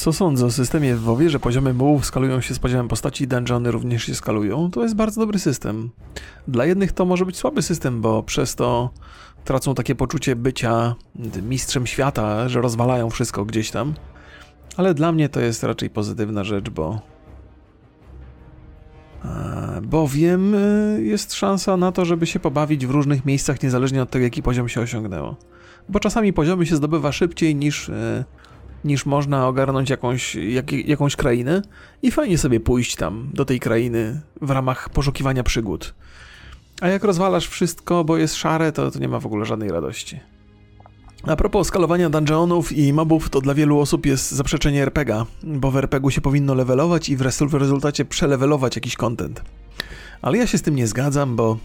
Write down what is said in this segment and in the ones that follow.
Co sądzę o systemie w WoWie, że poziomy mułów skalują się z poziomem postaci i dungeony również się skalują? To jest bardzo dobry system. Dla jednych to może być słaby system, bo przez to tracą takie poczucie bycia mistrzem świata, że rozwalają wszystko gdzieś tam. Ale dla mnie to jest raczej pozytywna rzecz, bo e, bowiem e, jest szansa na to, żeby się pobawić w różnych miejscach, niezależnie od tego, jaki poziom się osiągnęło. Bo czasami poziomy się zdobywa szybciej niż, e, niż można ogarnąć jakąś, jak, jakąś krainę i fajnie sobie pójść tam do tej krainy w ramach poszukiwania przygód. A jak rozwalasz wszystko, bo jest szare, to, to nie ma w ogóle żadnej radości. A propos skalowania dungeonów i mobów, to dla wielu osób jest zaprzeczenie RPGa, bo w RPGu się powinno levelować i w rezultacie przelevelować jakiś content. Ale ja się z tym nie zgadzam, bo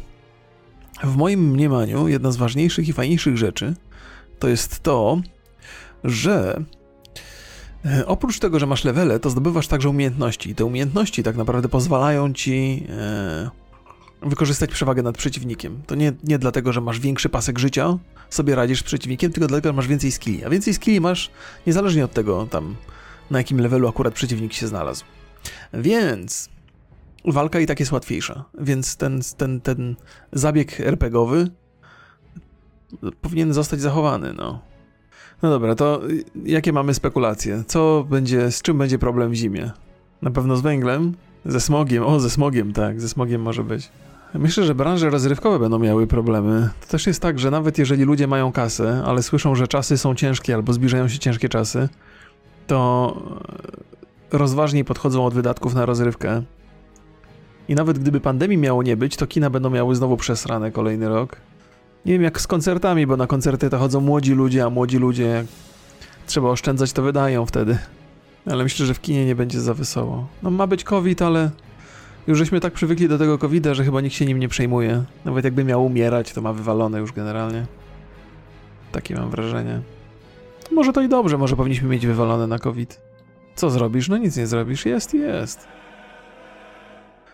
w moim mniemaniu jedna z ważniejszych i fajniejszych rzeczy to jest to, że oprócz tego, że masz levele, to zdobywasz także umiejętności. I te umiejętności tak naprawdę pozwalają ci e, wykorzystać przewagę nad przeciwnikiem. To nie, nie dlatego, że masz większy pasek życia, sobie radzisz z przeciwnikiem, tylko dlatego, że masz więcej skilli. A więcej skilli masz niezależnie od tego, tam na jakim levelu akurat przeciwnik się znalazł. Więc walka i tak jest łatwiejsza. Więc ten, ten, ten zabieg RPGowy powinien zostać zachowany, no. No dobra, to jakie mamy spekulacje? Co będzie, z czym będzie problem w zimie? Na pewno z węglem? Ze smogiem? O, ze smogiem, tak, ze smogiem może być. Myślę, że branże rozrywkowe będą miały problemy. To też jest tak, że nawet jeżeli ludzie mają kasę, ale słyszą, że czasy są ciężkie albo zbliżają się ciężkie czasy, to rozważniej podchodzą od wydatków na rozrywkę. I nawet gdyby pandemii miało nie być, to kina będą miały znowu przesrane kolejny rok. Nie wiem jak z koncertami, bo na koncerty to chodzą młodzi ludzie, a młodzi ludzie jak trzeba oszczędzać, to wydają wtedy. Ale myślę, że w kinie nie będzie za wesoło. No ma być COVID, ale już żeśmy tak przywykli do tego covid że chyba nikt się nim nie przejmuje. Nawet jakby miał umierać, to ma wywalone już generalnie. Takie mam wrażenie. Może to i dobrze, może powinniśmy mieć wywalone na COVID. Co zrobisz? No nic nie zrobisz. Jest i jest.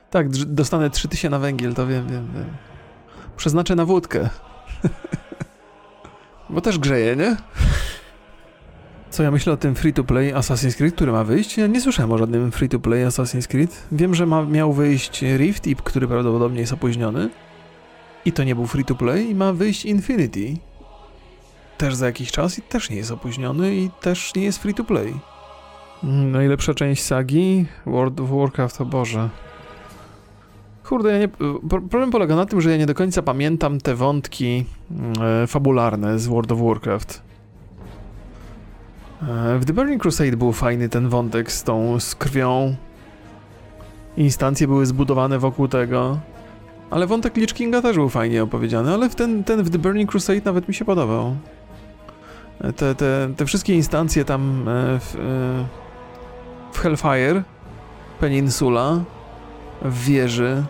Tak, dostanę 3000 na węgiel, to wiem, wiem, wiem. Przeznaczę na wódkę. Bo też grzeje, nie? Co ja myślę o tym free-to-play Assassin's Creed, który ma wyjść? Ja nie słyszałem o żadnym free-to-play Assassin's Creed. Wiem, że ma, miał wyjść Rift, i który prawdopodobnie jest opóźniony. I to nie był free-to-play. I ma wyjść Infinity. Też za jakiś czas i też nie jest opóźniony i też nie jest free-to-play. Najlepsza część sagi? World of Warcraft, o Boże. Kurde, ja nie, problem polega na tym, że ja nie do końca pamiętam te wątki e, fabularne z World of Warcraft. E, w The Burning Crusade był fajny ten wątek z tą z krwią. Instancje były zbudowane wokół tego. Ale wątek Lich Kinga też był fajnie opowiedziany, ale ten, ten w The Burning Crusade nawet mi się podobał. E, te, te, te wszystkie instancje tam e, w, w Hellfire, Peninsula, w wieży,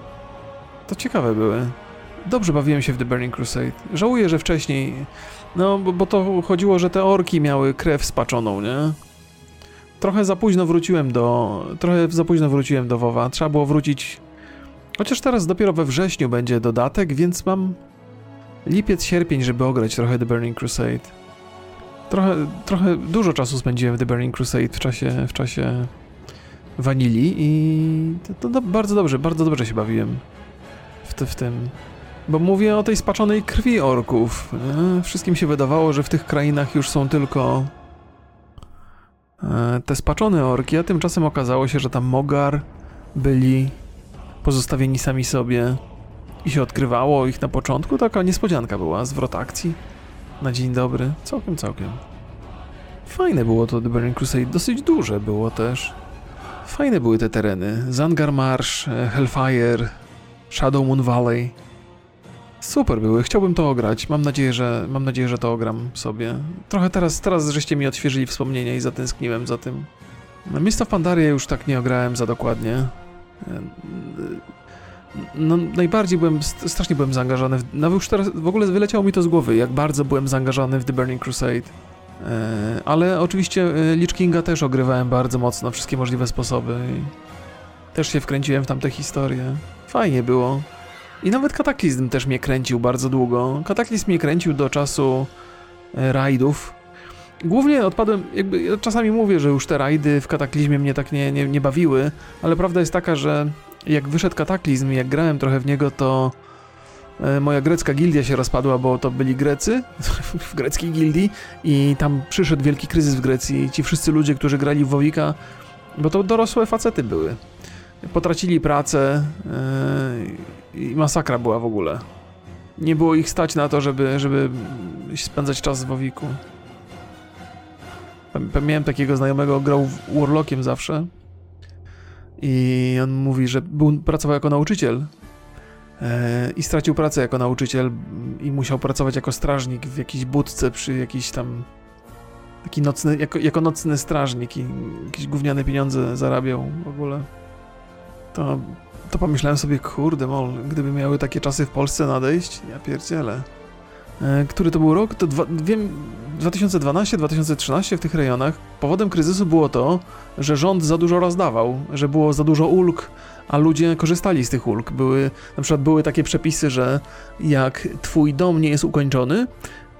to ciekawe były. Dobrze bawiłem się w The Burning Crusade. Żałuję, że wcześniej no, bo, bo to chodziło, że te orki miały krew spaczoną, nie? Trochę za późno wróciłem do... Trochę za późno wróciłem do WoWa. Trzeba było wrócić... Chociaż teraz dopiero we wrześniu będzie dodatek, więc mam lipiec, sierpień, żeby ograć trochę The Burning Crusade. Trochę, trochę dużo czasu spędziłem w The Burning Crusade w czasie, w czasie wanili i to, to bardzo dobrze, bardzo dobrze się bawiłem w, w tym. Bo mówię o tej spaczonej krwi orków. Wszystkim się wydawało, że w tych krainach już są tylko e, te spaczone orki, a tymczasem okazało się, że tam Mogar byli pozostawieni sami sobie i się odkrywało ich na początku. Taka niespodzianka była, zwrot akcji na dzień dobry. Całkiem, całkiem. Fajne było to The Burning Crusade, dosyć duże było też. Fajne były te tereny. Zangar Marsh, e, Hellfire, Shadow Moon Valley. Super były, chciałbym to ograć. Mam nadzieję, że mam nadzieję, że to ogram sobie. Trochę teraz, teraz żeście mi odświeżyli wspomnienia i zatęskniłem za tym. Mist of Pandaria już tak nie ograłem za dokładnie. No, najbardziej byłem, strasznie byłem zaangażowany, w, no już teraz w ogóle wyleciało mi to z głowy, jak bardzo byłem zaangażowany w The Burning Crusade. E, ale oczywiście e, Lich Kinga też ogrywałem bardzo mocno, wszystkie możliwe sposoby. I też się wkręciłem w tamte historie. Fajnie było. I nawet Kataklizm też mnie kręcił bardzo długo. Kataklizm mnie kręcił do czasu e, rajdów, Głównie odpadłem, jakby ja czasami mówię, że już te rajdy w kataklizmie mnie tak nie, nie, nie bawiły, ale prawda jest taka, że jak wyszedł kataklizm jak grałem trochę w niego, to e, moja grecka gildia się rozpadła, bo to byli Grecy w greckiej gildii i tam przyszedł wielki kryzys w Grecji. Ci wszyscy ludzie, którzy grali w Wowika, bo to dorosłe facety były, potracili pracę yy, i masakra była w ogóle. Nie było ich stać na to, żeby, żeby spędzać czas w Wowiku. Miałem takiego znajomego, grał Warlockiem zawsze. I on mówi, że był, pracował jako nauczyciel e, i stracił pracę jako nauczyciel i musiał pracować jako strażnik w jakiejś budce przy jakiś tam taki nocny, jako, jako nocny strażnik i jakieś gówniane pieniądze zarabiał w ogóle. To, to pomyślałem sobie, kurde mol, gdyby miały takie czasy w Polsce nadejść, ja pierdzielę. E, który to był rok? To dwa, wiem, 2012-2013 w tych rejonach powodem kryzysu było to, że rząd za dużo rozdawał, że było za dużo ulg, a ludzie korzystali z tych ulg. Były, na przykład były takie przepisy, że jak twój dom nie jest ukończony,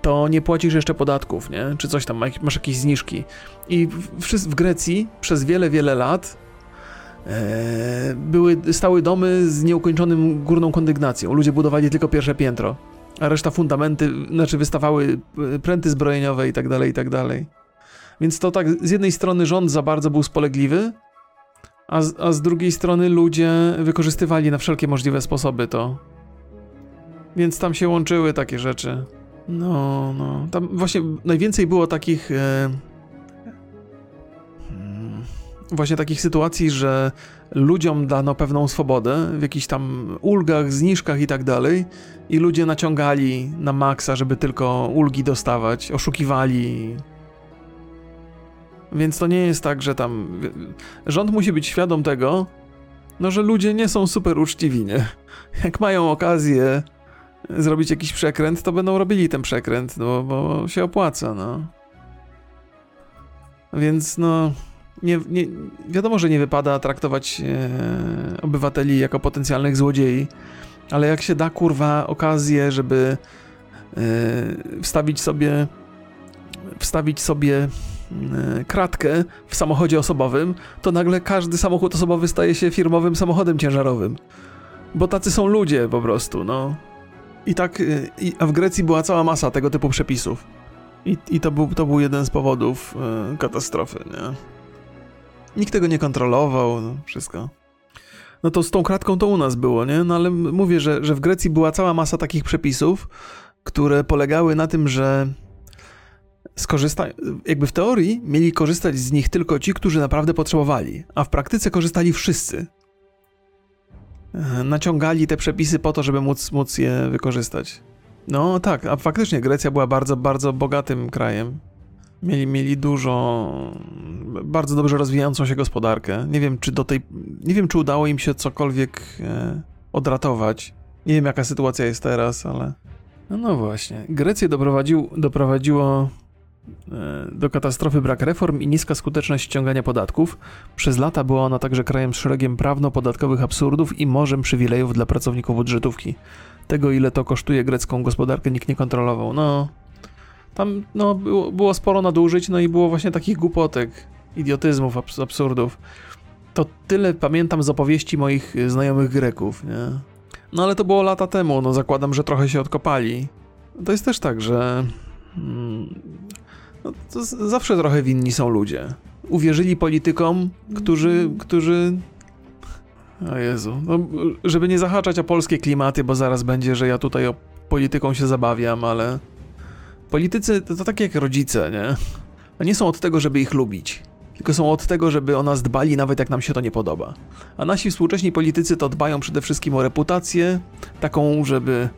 to nie płacisz jeszcze podatków, nie? Czy coś tam, masz jakieś zniżki. I w, w Grecji przez wiele, wiele lat były, stały domy z nieukończonym górną kondygnacją. Ludzie budowali tylko pierwsze piętro a reszta fundamenty, znaczy wystawały e, pręty zbrojeniowe i tak dalej, i tak dalej. Więc to tak, z jednej strony rząd za bardzo był spolegliwy, a z, a z drugiej strony ludzie wykorzystywali na wszelkie możliwe sposoby to. Więc tam się łączyły takie rzeczy. No, no. Tam właśnie najwięcej było takich. E, właśnie takich sytuacji, że ludziom dano pewną swobodę w jakichś tam ulgach, zniżkach i tak dalej i ludzie naciągali na maksa, żeby tylko ulgi dostawać, oszukiwali. Więc to nie jest tak, że tam rząd musi być świadom tego, no że ludzie nie są super uczciwi, nie? Jak mają okazję zrobić jakiś przekręt, to będą robili ten przekręt, no bo się opłaca, no. Więc no nie, nie, wiadomo, że nie wypada traktować e, obywateli jako potencjalnych złodziei, ale jak się da kurwa okazję, żeby e, wstawić sobie wstawić sobie e, kratkę w samochodzie osobowym, to nagle każdy samochód osobowy staje się firmowym samochodem ciężarowym. Bo tacy są ludzie po prostu, no. I tak, e, i, a w Grecji była cała masa tego typu przepisów. I, i to, był, to był jeden z powodów e, katastrofy, nie? Nikt tego nie kontrolował, no, wszystko. No to z tą kratką to u nas było, nie? No ale mówię, że, że w Grecji była cała masa takich przepisów, które polegały na tym, że skorzysta... jakby w teorii mieli korzystać z nich tylko ci, którzy naprawdę potrzebowali, a w praktyce korzystali wszyscy. Naciągali te przepisy po to, żeby móc, móc je wykorzystać. No tak, a faktycznie Grecja była bardzo, bardzo bogatym krajem. Mieli, mieli dużo, bardzo dobrze rozwijającą się gospodarkę. Nie wiem, czy do tej, nie wiem, czy udało im się cokolwiek e, odratować. Nie wiem, jaka sytuacja jest teraz, ale... No, no właśnie. Grecję doprowadził, doprowadziło e, do katastrofy brak reform i niska skuteczność ściągania podatków. Przez lata była ona także krajem z szeregiem prawno-podatkowych absurdów i morzem przywilejów dla pracowników budżetówki. Tego, ile to kosztuje grecką gospodarkę, nikt nie kontrolował. No, tam no, było, było sporo nadużyć, no i było właśnie takich głupotek, idiotyzmów, abs absurdów. To tyle pamiętam z opowieści moich znajomych Greków, nie? No ale to było lata temu, no zakładam, że trochę się odkopali. To jest też tak, że... Hmm, no, zawsze trochę winni są ludzie. Uwierzyli politykom, którzy, którzy o Jezu, no, żeby nie zahaczać o polskie klimaty, bo zaraz będzie, że ja tutaj o polityką się zabawiam, ale Politycy to, to tak jak rodzice, nie? A nie są od tego, żeby ich lubić, tylko są od tego, żeby o nas dbali, nawet jak nam się to nie podoba. A nasi współcześni politycy to dbają przede wszystkim o reputację, taką, żeby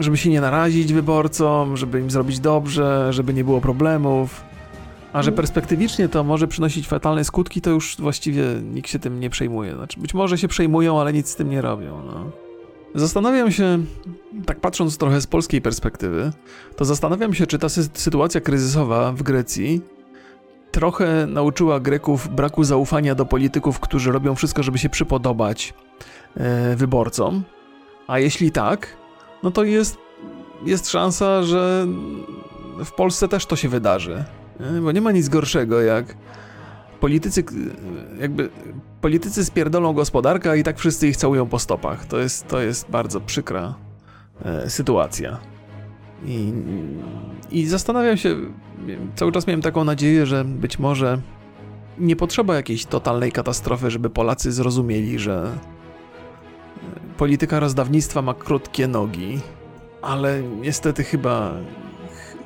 żeby się nie narazić wyborcom, żeby im zrobić dobrze, żeby nie było problemów. A że perspektywicznie to może przynosić fatalne skutki, to już właściwie nikt się tym nie przejmuje. Znaczy, być może się przejmują, ale nic z tym nie robią. No. Zastanawiam się, tak patrząc trochę z polskiej perspektywy, to zastanawiam się, czy ta sy sytuacja kryzysowa w Grecji trochę nauczyła Greków braku zaufania do polityków, którzy robią wszystko, żeby się przypodobać e, wyborcom. A jeśli tak, no to jest, jest szansa, że, w Polsce też to się wydarzy. Nie? Bo nie ma nic gorszego jak politycy, jakby politycy spierdolą gospodarkę, i tak wszyscy ich całują po stopach. To jest, to jest bardzo przykra e, sytuacja. I, I zastanawiam się, cały czas miałem taką nadzieję, że być może nie potrzeba jakiejś totalnej katastrofy, żeby Polacy zrozumieli, że e, polityka rozdawnictwa ma krótkie nogi, ale niestety chyba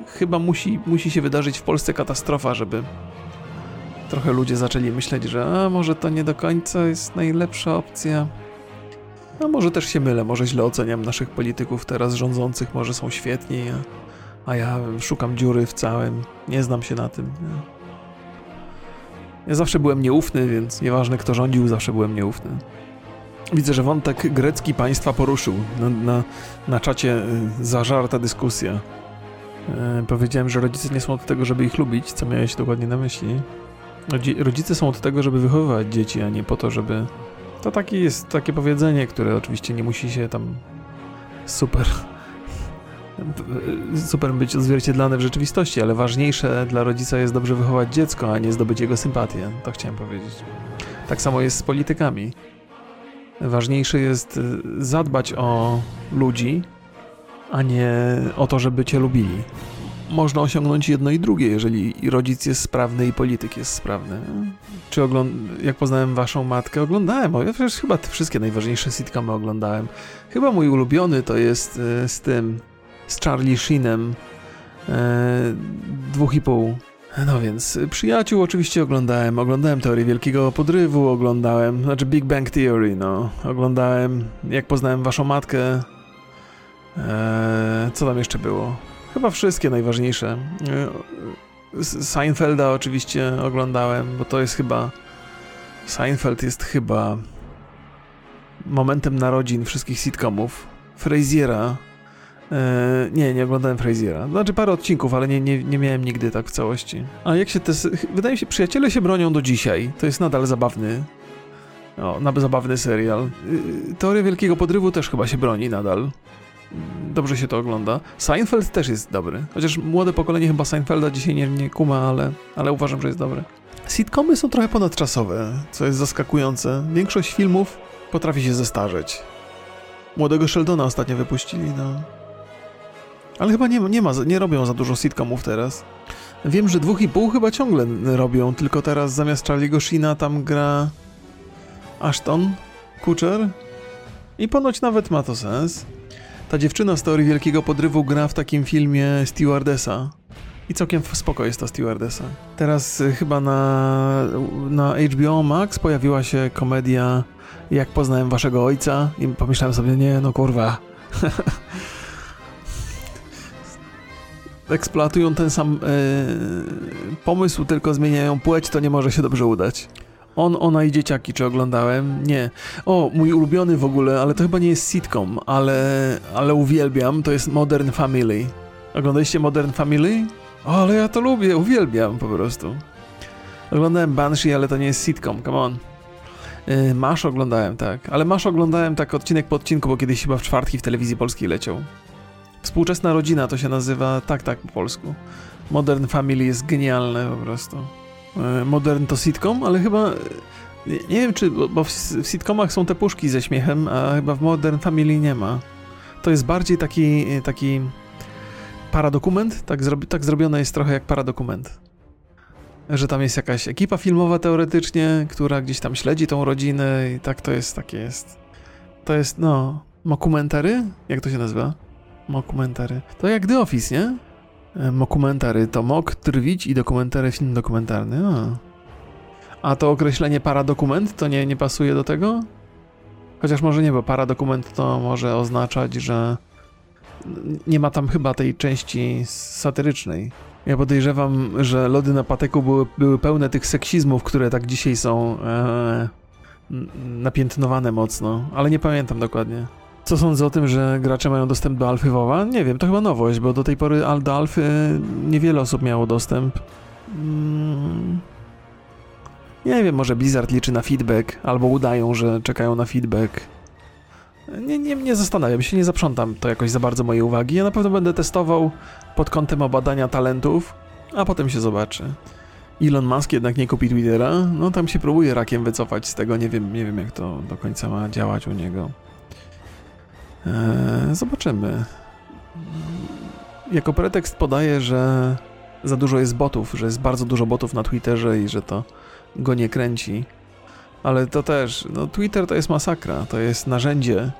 chyba musi, musi się wydarzyć w Polsce katastrofa, żeby trochę ludzie zaczęli myśleć, że a może to nie do końca jest najlepsza opcja. A może też się mylę, może źle oceniam naszych polityków teraz rządzących, może są świetni, a, a ja szukam dziury w całym, nie znam się na tym. Nie? Ja zawsze byłem nieufny, więc nieważne kto rządził, zawsze byłem nieufny. Widzę, że wątek grecki państwa poruszył. Na, na, na czacie y, zażarta dyskusja. E, powiedziałem, że rodzice nie są od tego, żeby ich lubić, co miałeś dokładnie na myśli. Rodzice są od tego, żeby wychowywać dzieci, a nie po to, żeby. To takie jest takie powiedzenie, które oczywiście nie musi się tam super. super być odzwierciedlane w rzeczywistości, ale ważniejsze dla rodzica jest dobrze wychować dziecko, a nie zdobyć jego sympatię. To chciałem powiedzieć. Tak samo jest z politykami. Ważniejsze jest y, zadbać o ludzi, a nie o to, żeby cię lubili. Można osiągnąć jedno i drugie, jeżeli rodzic jest sprawny i polityk jest sprawny. Czy ogląd... jak poznałem waszą matkę? Oglądałem, ja przecież chyba te wszystkie najważniejsze sitcomy oglądałem. Chyba mój ulubiony to jest e, z tym, z Charlie Sheenem, e, dwóch i pół. No więc, przyjaciół oczywiście oglądałem, oglądałem Teorię Wielkiego Podrywu, oglądałem, znaczy Big Bang Theory, no, oglądałem, jak poznałem waszą matkę, Eee, co tam jeszcze było? Chyba wszystkie najważniejsze. Eee, Seinfelda oczywiście oglądałem, bo to jest chyba. Seinfeld jest chyba momentem narodzin wszystkich sitcomów. Frasiera. Eee, nie, nie oglądałem Frasiera. Znaczy parę odcinków, ale nie, nie, nie miałem nigdy tak w całości. A jak się te. Wydaje mi się, przyjaciele się bronią do dzisiaj. To jest nadal zabawny. O, zabawny serial. Teoria Wielkiego Podrywu też chyba się broni nadal dobrze się to ogląda. Seinfeld też jest dobry, chociaż młode pokolenie chyba Seinfelda dzisiaj nie, nie kuma, ale, ale uważam, że jest dobre. Sitcomy są trochę ponadczasowe, co jest zaskakujące. Większość filmów potrafi się zestarzeć. Młodego Sheldona ostatnio wypuścili, no. Ale chyba nie, nie, ma, nie robią za dużo sitcomów teraz. Wiem, że dwóch i pół chyba ciągle robią, tylko teraz zamiast Charlie'ego Sheena tam gra Ashton Kutcher i ponoć nawet ma to sens. Ta dziewczyna z teorii wielkiego podrywu gra w takim filmie Stewardessa. I całkiem spoko jest ta stewardessa. Teraz y, chyba na, na HBO Max pojawiła się komedia Jak poznałem waszego ojca i pomyślałem sobie, nie no kurwa. Eksploatują ten sam yy, pomysł, tylko zmieniają płeć, to nie może się dobrze udać. On, ona i dzieciaki, czy oglądałem? Nie. O, mój ulubiony w ogóle, ale to chyba nie jest sitcom, ale, ale uwielbiam, to jest Modern Family. Oglądaliście Modern Family? O, ale ja to lubię, uwielbiam po prostu. Oglądałem Banshee, ale to nie jest sitcom, come on. Yy, Masz oglądałem, tak. Ale Masz oglądałem tak odcinek po odcinku, bo kiedyś chyba w czwartki w telewizji polskiej leciał. Współczesna rodzina to się nazywa, tak, tak po polsku. Modern Family jest genialne po prostu. E, modern to sitcom, ale chyba nie wiem czy, bo w, sitcomach są te puszki ze śmiechem, a chyba w Modern Family nie ma. To jest bardziej taki, taki paradokument, tak, tak zrobione jest trochę jak paradokument. Że tam jest jakaś ekipa filmowa teoretycznie, która gdzieś tam śledzi tą rodzinę i tak to jest, takie jest. To jest, no, mokumentary? Jak to się nazywa? Mokumentary. To jak The Office, nie? Mokumentary to mok, trwić i dokumentary, film dokumentarny. A. A to określenie paradokument to nie, nie pasuje do tego? Chociaż może nie, bo paradokument to może oznaczać, że nie ma tam chyba tej części satyrycznej. Ja podejrzewam, że lody na pateku były, były pełne tych seksizmów, które tak dzisiaj są e, napiętnowane mocno, ale nie pamiętam dokładnie. Co sądzę o tym, że gracze mają dostęp do Alfy WoWa? Nie wiem, to chyba nowość, bo do tej pory do Alfy niewiele osób miało dostęp. Mm. Nie wiem, może Blizzard liczy na feedback, albo udają, że czekają na feedback. Nie, nie, nie zastanawiam się, nie zaprzątam to jakoś za bardzo mojej uwagi. Ja na pewno będę testował pod kątem obadania talentów, a potem się zobaczy. Elon Musk jednak nie kupi Twittera, no tam się próbuje rakiem wycofać z tego, nie wiem, nie wiem jak to do końca ma działać u niego. Eee, zobaczymy. Jako pretekst podaje, że za dużo jest botów, że jest bardzo dużo botów na Twitterze i że to go nie kręci. Ale to też, no Twitter to jest masakra, to jest narzędzie.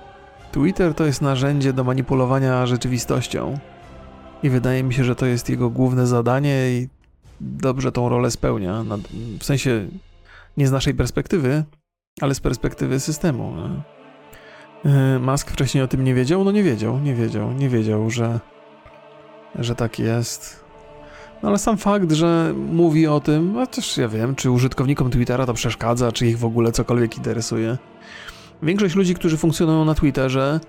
Twitter to jest narzędzie do manipulowania rzeczywistością. I wydaje mi się, że to jest jego główne zadanie i dobrze tą rolę spełnia. W sensie nie z naszej perspektywy, ale z perspektywy systemu. E, Musk wcześniej o tym nie wiedział? No nie wiedział, nie wiedział, nie wiedział, że, że tak jest. No ale sam fakt, że mówi o tym, no też ja wiem, czy użytkownikom Twittera to przeszkadza, czy ich w ogóle cokolwiek interesuje. Większość ludzi, którzy funkcjonują na Twitterze,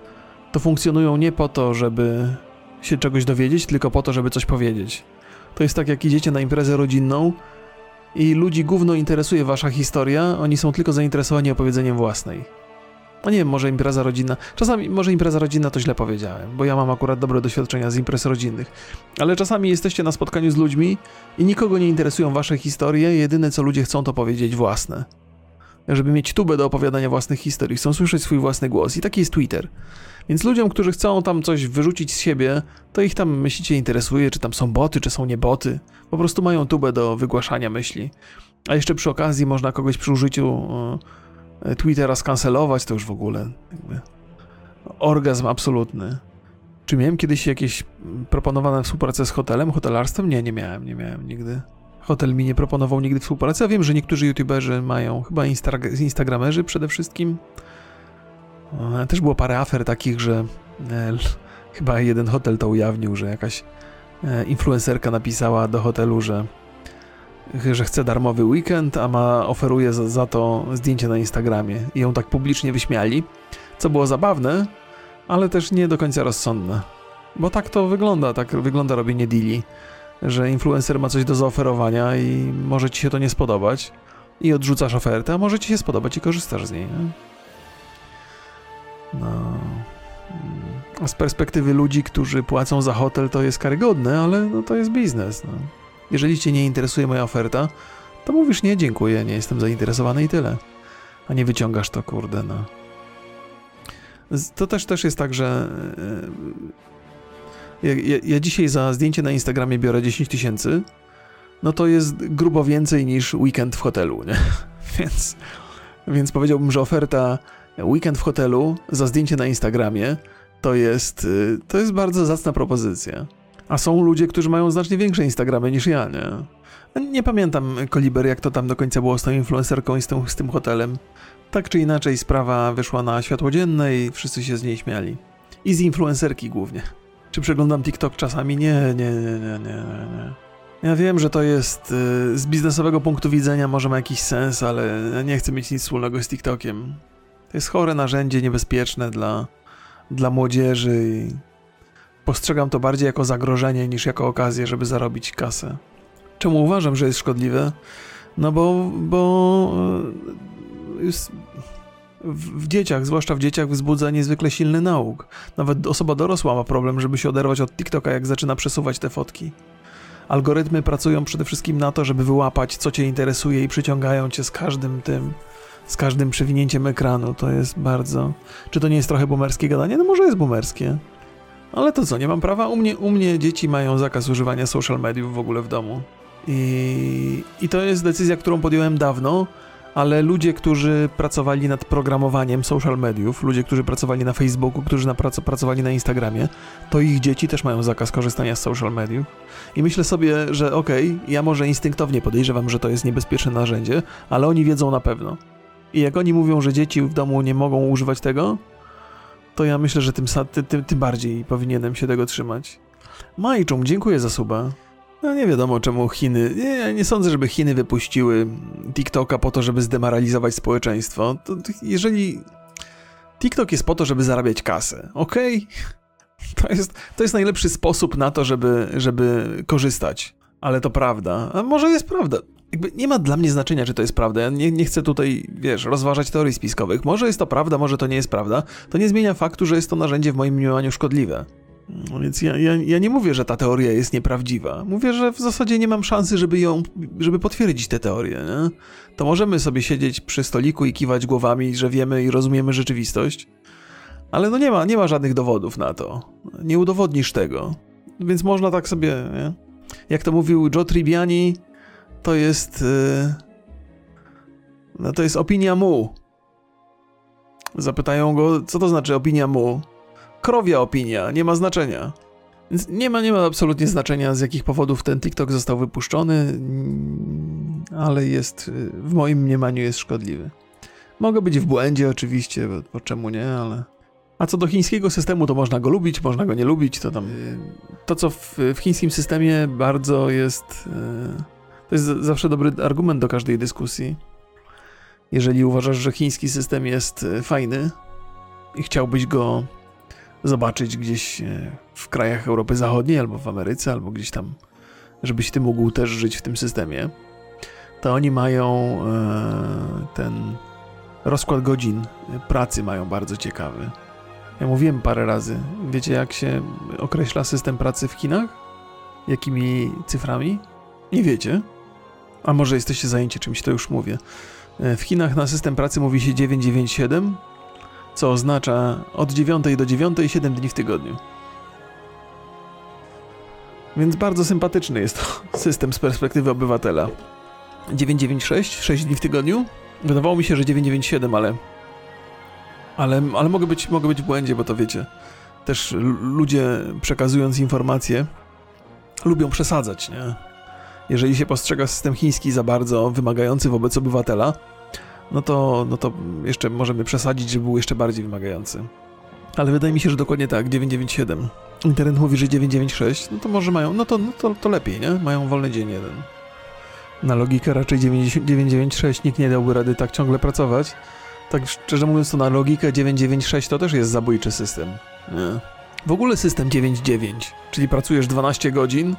to funkcjonują nie po to, żeby się czegoś dowiedzieć, tylko po to, żeby coś powiedzieć. To jest tak, jak idziecie na imprezę rodzinną i ludzi gówno interesuje wasza historia, oni są tylko zainteresowani opowiedzeniem własnej. No nie wiem, może impreza rodzinna. Czasami, może impreza rodzinna to źle powiedziałem, bo ja mam akurat dobre doświadczenia z imprez rodzinnych. Ale czasami jesteście na spotkaniu z ludźmi i nikogo nie interesują wasze historie, jedyne co ludzie chcą to powiedzieć własne. Żeby mieć tubę do opowiadania własnych historii, chcą słyszeć swój własny głos i taki jest Twitter. Więc ludziom, którzy chcą tam coś wyrzucić z siebie, to ich tam myślicie interesuje, czy tam są boty, czy są nie boty. Po prostu mają tubę do wygłaszania myśli. A jeszcze przy okazji można kogoś przy użyciu e, Twittera skancelować, to już w ogóle jakby orgazm absolutny. Czy miałem kiedyś jakieś proponowane współpracę z hotelem, hotelarstwem? Nie, nie miałem, nie miałem nigdy. Hotel mi nie proponował nigdy współpracy. Ja wiem, że niektórzy youtuberzy mają, chyba insta instagramerzy przede wszystkim, E, też było parę afer takich, że e, chyba jeden hotel to ujawnił, że jakaś e, influencerka napisała do hotelu, że, że chce darmowy weekend, a ma oferuje za, za to zdjęcie na Instagramie. I ją tak publicznie wyśmiali, co było zabawne, ale też nie do końca rozsądne. Bo tak to wygląda, tak wygląda robienie deali, że influencer ma coś do zaoferowania i może ci się to nie spodobać i odrzucasz ofertę, a może ci się spodobać i korzystasz z niej. Nie? No. A z perspektywy ludzi, którzy płacą za hotel, to jest karygodne, ale no, to jest biznes. No. Jeżeli cię nie interesuje moja oferta, to mówisz nie, dziękuję, nie jestem zainteresowany i tyle. A nie wyciągasz to, kurde, no. To też, też jest tak, że e, ja, ja dzisiaj za zdjęcie na Instagramie biorę 10 tysięcy, no to jest grubo więcej niż weekend w hotelu, nie? Więc, więc powiedziałbym, że oferta weekend w hotelu za zdjęcie na Instagramie to jest, y, to jest bardzo zacna propozycja. A są ludzie, którzy mają znacznie większe Instagramy niż ja, nie? Nie pamiętam, Koliber, jak to tam do końca było z tą influencerką i z tym, z tym hotelem. Tak czy inaczej, sprawa wyszła na światło dzienne i wszyscy się z niej śmiali. I z influencerki głównie. Czy przeglądam TikTok czasami? Nie, nie, nie, nie, nie, nie. Ja wiem, że to jest y, z biznesowego punktu widzenia może ma jakiś sens, ale nie chcę mieć nic wspólnego z TikTokiem. To jest chore narzędzie, niebezpieczne dla, dla młodzieży i postrzegam to bardziej jako zagrożenie niż jako okazję, żeby zarobić kasę. Czemu uważam, że jest szkodliwe? No bo, bo e, jest w, dzieciach, zwłaszcza w dzieciach, wzbudza niezwykle silny nauk. Nawet osoba dorosła ma problem, żeby się oderwać od TikToka, jak zaczyna przesuwać te fotki. Algorytmy pracują przede wszystkim na to, żeby wyłapać, co cię interesuje i przyciągają cię z każdym tym z każdym przewinięciem ekranu. To jest bardzo. Czy to nie jest trochę boomerskie gadanie? No może jest boomerskie. Ale to co, nie mam prawa? U mnie, u mnie dzieci mają zakaz używania social mediów w ogóle w domu. I, I to jest decyzja, którą podjąłem dawno, ale ludzie, którzy pracowali nad programowaniem social mediów, ludzie, którzy pracowali na Facebooku, którzy na prac pracowali na Instagramie, to ich dzieci też mają zakaz korzystania z social mediów. I myślę sobie, że okej, okay, ja może instynktownie podejrzewam, że to jest niebezpieczne narzędzie, ale oni wiedzą na pewno. I jak oni mówią, że dzieci w domu nie mogą używać tego, to ja myślę, że tym, tym, tym bardziej powinienem się tego trzymać. Majczung, dziękuję za suba. No nie wiadomo czemu Chiny. Nie, nie sądzę, żeby Chiny wypuściły TikToka po to, żeby zdemoralizować społeczeństwo. To, jeżeli TikTok jest po to, żeby zarabiać kasę, okej? Okay? To jest, to jest najlepszy sposób na to, żeby, żeby korzystać. Ale to prawda. A może jest prawda. Jakby nie ma dla mnie znaczenia, czy to jest prawda. Ja nie, nie chcę tutaj, wiesz, rozważać teorii spiskowych. Może jest to prawda, może to nie jest prawda. To nie zmienia faktu, że jest to narzędzie w moim mniemaniu szkodliwe. No więc ja, ja, ja nie mówię, że ta teoria jest nieprawdziwa. Mówię, że w zasadzie nie mam szansy, żeby ją, żeby potwierdzić tę teorię, nie? To możemy sobie siedzieć przy stoliku i kiwać głowami, że wiemy i rozumiemy rzeczywistość, ale no nie ma, nie ma żadnych dowodów na to. Nie udowodnisz tego. Więc można tak sobie, nie? jak to mówił Joe Tribbiani, to jest. Yy, no to jest opinia mu. Zapytają go, co to znaczy opinia mu? Krowia opinia, nie ma znaczenia. Więc nie ma, nie ma absolutnie znaczenia, z jakich powodów ten TikTok został wypuszczony, mm, ale jest, y, w moim mniemaniu jest szkodliwy. Mogę być w błędzie oczywiście, bo, bo czemu nie, ale... A co do chińskiego systemu, to można go lubić, można go nie lubić, to tam... Y, to, co w, w chińskim systemie bardzo jest... Y, to jest zawsze dobry argument do każdej dyskusji. Jeżeli uważasz, że chiński system jest fajny i chciałbyś go zobaczyć gdzieś e, w krajach Europy Zachodniej, albo w Ameryce, albo gdzieś tam, żebyś ty mógł też żyć w tym systemie, to oni mają e, ten rozkład godzin pracy mają bardzo ciekawy. Ja mówiłem parę razy. Wiecie, jak się określa system pracy w Chinach? Jakimi cyframi? Nie wiecie? A może jesteście zajęci czymś, to już mówię. E, w Chinach na system pracy mówi się 997, co oznacza od 9 do 9 7 dni w tygodniu. Więc bardzo sympatyczny jest to system z perspektywy obywatela. 996, 6 dni w tygodniu? Wydawało mi się, że 997, ale. Ale, ale mogę, być, mogę być w błędzie, bo to wiecie. Też ludzie przekazując informacje lubią przesadzać, nie? Jeżeli się postrzega system chiński za bardzo wymagający wobec obywatela, no to, no to jeszcze możemy przesadzić, że był jeszcze bardziej wymagający. Ale wydaje mi się, że dokładnie tak, 997. Internet mówi, że 996, no to może mają, no to, no to, to lepiej, nie? Mają wolny dzień jeden. Na logikę raczej 996 nikt nie dałby rady tak ciągle pracować. Tak szczerze mówiąc, to na logikę 996 to też jest zabójczy system. Nie. W ogóle system 99, czyli pracujesz 12 godzin,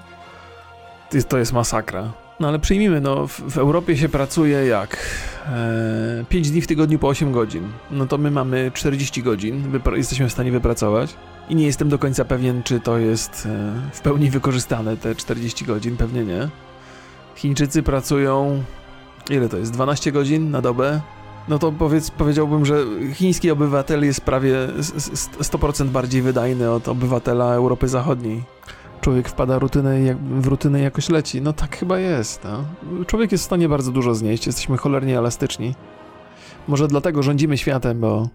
to jest masakra. No ale przyjmijmy, no w, w Europie się pracuje jak? E, 5 dni w tygodniu po 8 godzin. No to my mamy 40 godzin, jesteśmy w stanie wypracować. I nie jestem do końca pewien, czy to jest e, w pełni wykorzystane, te 40 godzin, pewnie nie. Chińczycy pracują, ile to jest, 12 godzin na dobę? No to powiedz, powiedziałbym, że chiński obywatel jest prawie 100% bardziej wydajny od obywatela Europy Zachodniej człowiek wpada rutynę, w rutynę i jakoś leci. No tak chyba jest. No. Człowiek jest w stanie bardzo dużo znieść, jesteśmy cholernie elastyczni. Może dlatego rządzimy światem, bo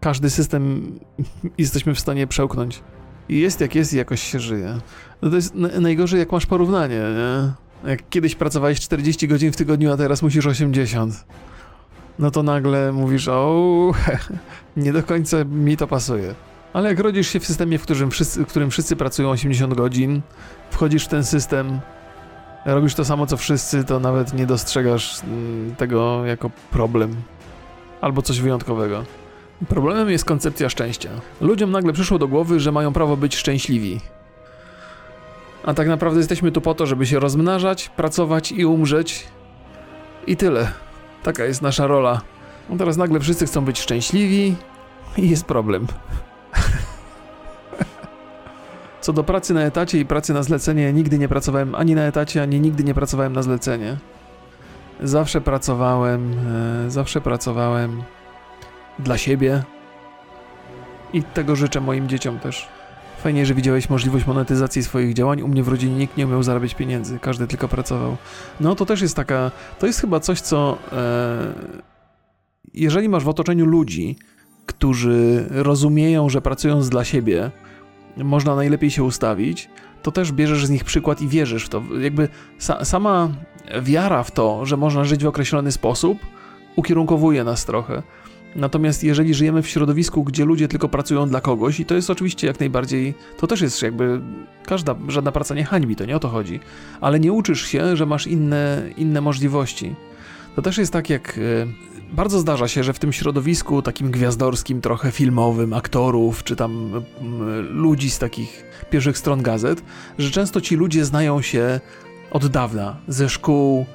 każdy system jesteśmy w stanie przełknąć. I jest jak jest i jakoś się żyje. No to jest najgorzej, jak masz porównanie, nie? Jak kiedyś pracowałeś 40 godzin w tygodniu, a teraz musisz 80. No to nagle mówisz, o, nie do końca mi to pasuje. Ale jak rodzisz się w systemie, w którym wszyscy, w którym wszyscy pracują 80 godzin, wchodzisz w ten system, robisz to samo co wszyscy, to nawet nie dostrzegasz mm, tego jako problem albo coś wyjątkowego. Problemem jest koncepcja szczęścia. Ludziom nagle przyszło do głowy, że mają prawo być szczęśliwi. A tak naprawdę jesteśmy tu po to, żeby się rozmnażać, pracować i umrzeć. I tyle. Taka jest nasza rola. No teraz nagle wszyscy chcą być szczęśliwi i jest problem. Co do pracy na etacie i pracy na zlecenie, nigdy nie pracowałem ani na etacie, ani nigdy nie pracowałem na zlecenie. Zawsze pracowałem, e, zawsze pracowałem dla siebie i tego życzę moim dzieciom też. Fajnie, że widziałeś możliwość monetyzacji swoich działań. U mnie w rodzinie nikt nie umiał zarabiać pieniędzy, każdy tylko pracował. No to też jest taka, to jest chyba coś, co e, jeżeli masz w otoczeniu ludzi, którzy rozumieją, że pracując dla siebie, można najlepiej się ustawić, to też bierzesz z nich przykład i wierzysz w to. Jakby sa sama wiara w to, że można żyć w określony sposób, ukierunkowuje nas trochę. Natomiast jeżeli żyjemy w środowisku, gdzie ludzie tylko pracują dla kogoś, i to jest oczywiście jak najbardziej, to też jest jakby, każda, żadna praca nie hańbi, to nie o to chodzi, ale nie uczysz się, że masz inne, inne możliwości. To też jest tak jak e, bardzo zdarza się, że w tym środowisku takim gwiazdorskim, trochę filmowym, aktorów, czy tam ludzi z takich pierwszych stron gazet, że często ci ludzie znają się od dawna, ze szkół,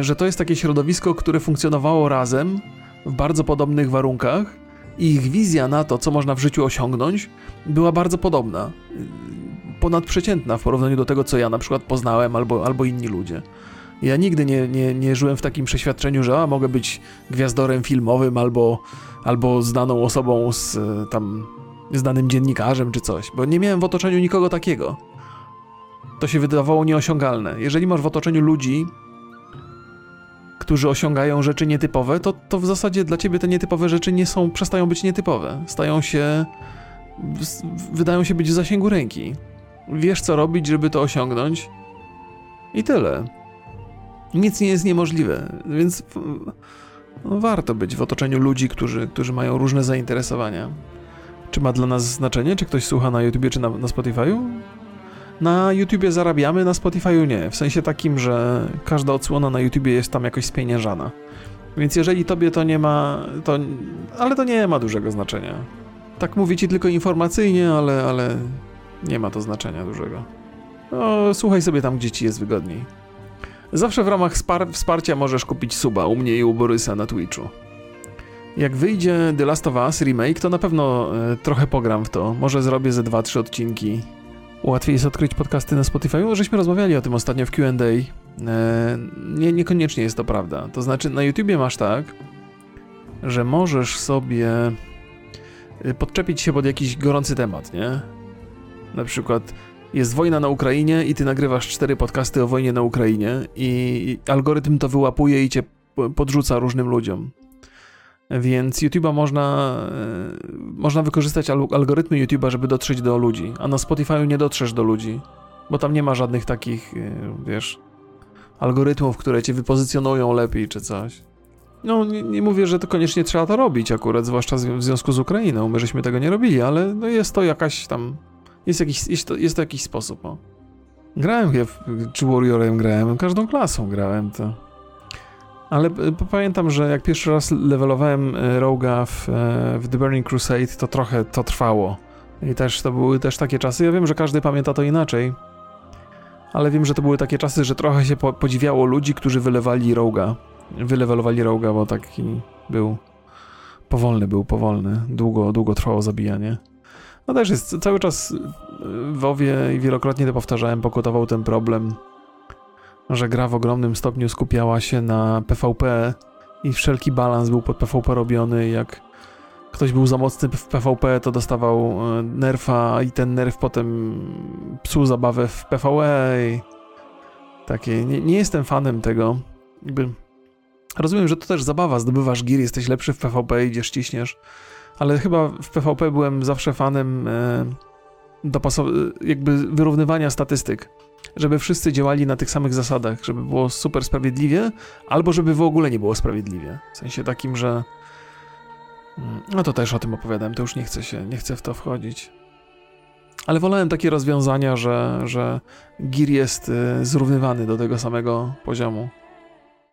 że to jest takie środowisko, które funkcjonowało razem w bardzo podobnych warunkach i ich wizja na to, co można w życiu osiągnąć, była bardzo podobna. Ponadprzeciętna w porównaniu do tego, co ja na przykład poznałem albo, albo inni ludzie. Ja nigdy nie, nie, nie żyłem w takim przeświadczeniu, że a, mogę być gwiazdorem filmowym albo, albo znaną osobą z e, tam znanym dziennikarzem czy coś, bo nie miałem w otoczeniu nikogo takiego. To się wydawało nieosiągalne. Jeżeli masz w otoczeniu ludzi, którzy osiągają rzeczy nietypowe, to, to w zasadzie dla ciebie te nietypowe rzeczy nie są, przestają być nietypowe. Stają się, wydają się być w zasięgu ręki. Wiesz, co robić, żeby to osiągnąć i tyle. Nic nie jest niemożliwe, więc no, warto być w otoczeniu ludzi, którzy, którzy mają różne zainteresowania. Czy ma dla nas znaczenie, czy ktoś słucha na YouTubie, czy na, na Spotify'u? Na YouTubie zarabiamy, na Spotify'u nie. W sensie takim, że każda odsłona na YouTubie jest tam jakoś spieniężana. Więc jeżeli tobie to nie ma, to... Ale to nie ma dużego znaczenia. Tak mówię ci tylko informacyjnie, ale, ale nie ma to znaczenia dużego. No, słuchaj sobie tam, gdzie ci jest wygodniej. Zawsze w ramach wsparcia możesz kupić suba u mnie i u Borysa na Twitchu. Jak wyjdzie The Last of Us remake, to na pewno e, trochę pogram w to. Może zrobię ze 2-3 odcinki. Łatwiej jest odkryć podcasty na Spotify. Żeśmy rozmawiali o tym ostatnio w QA. E, nie, niekoniecznie jest to prawda. To znaczy, na YouTubie masz tak, że możesz sobie e, podczepić się pod jakiś gorący temat, nie? Na przykład jest wojna na Ukrainie i ty nagrywasz cztery podcasty o wojnie na Ukrainie i algorytm to wyłapuje i cię podrzuca różnym ludziom. Więc YouTube'a można, e, można wykorzystać algorytmy YouTube'a, żeby dotrzeć do ludzi, a na Spotify'u nie dotrzesz do ludzi, bo tam nie ma żadnych takich, e, wiesz, algorytmów, które cię wypozycjonują lepiej czy coś. No, nie, nie, mówię, że to koniecznie trzeba to robić akurat, zwłaszcza w związku z Ukrainą. My żeśmy tego nie robili, ale no jest to jakaś tam jest, jakiś, jest, to, jest to jakiś sposób, o. Grałem, czy Warriorem grałem, każdą klasą grałem to. Ale pamiętam, że jak pierwszy raz levelowałem e, Roga w, e, w The Burning Crusade, to trochę to trwało. I też to były też takie czasy. Ja wiem, że każdy pamięta to inaczej. Ale wiem, że to były takie czasy, że trochę się po, podziwiało ludzi, którzy wylewali Roga. Wylewelowali Roga, bo taki był powolny, był powolny. Długo, długo trwało zabijanie. No też jest cały czas w WoWie i wielokrotnie to powtarzałem, pokutował ten problem, że gra w ogromnym stopniu skupiała się na PvP i wszelki balans był pod PvP robiony. Jak ktoś był za mocny w PvP, to dostawał e, nerfa i ten nerf potem psuł zabawę w PvE. I takie, nie, nie jestem fanem tego. Jakby rozumiem, że to też zabawa, zdobywasz gear, jesteś lepszy w PvP, idziesz, ciśniesz ale chyba w PvP byłem zawsze fanem e, dopasow- jakby wyrównywania statystyk. Żeby wszyscy działali na tych samych zasadach, żeby było super sprawiedliwie, albo żeby w ogóle nie było sprawiedliwie. W sensie takim, że. Mm, no to też o tym opowiadałem, to już nie chcę się, nie chcę w to wchodzić. Ale wolałem takie rozwiązania, że, że Gir jest e, zrównywany do tego samego poziomu.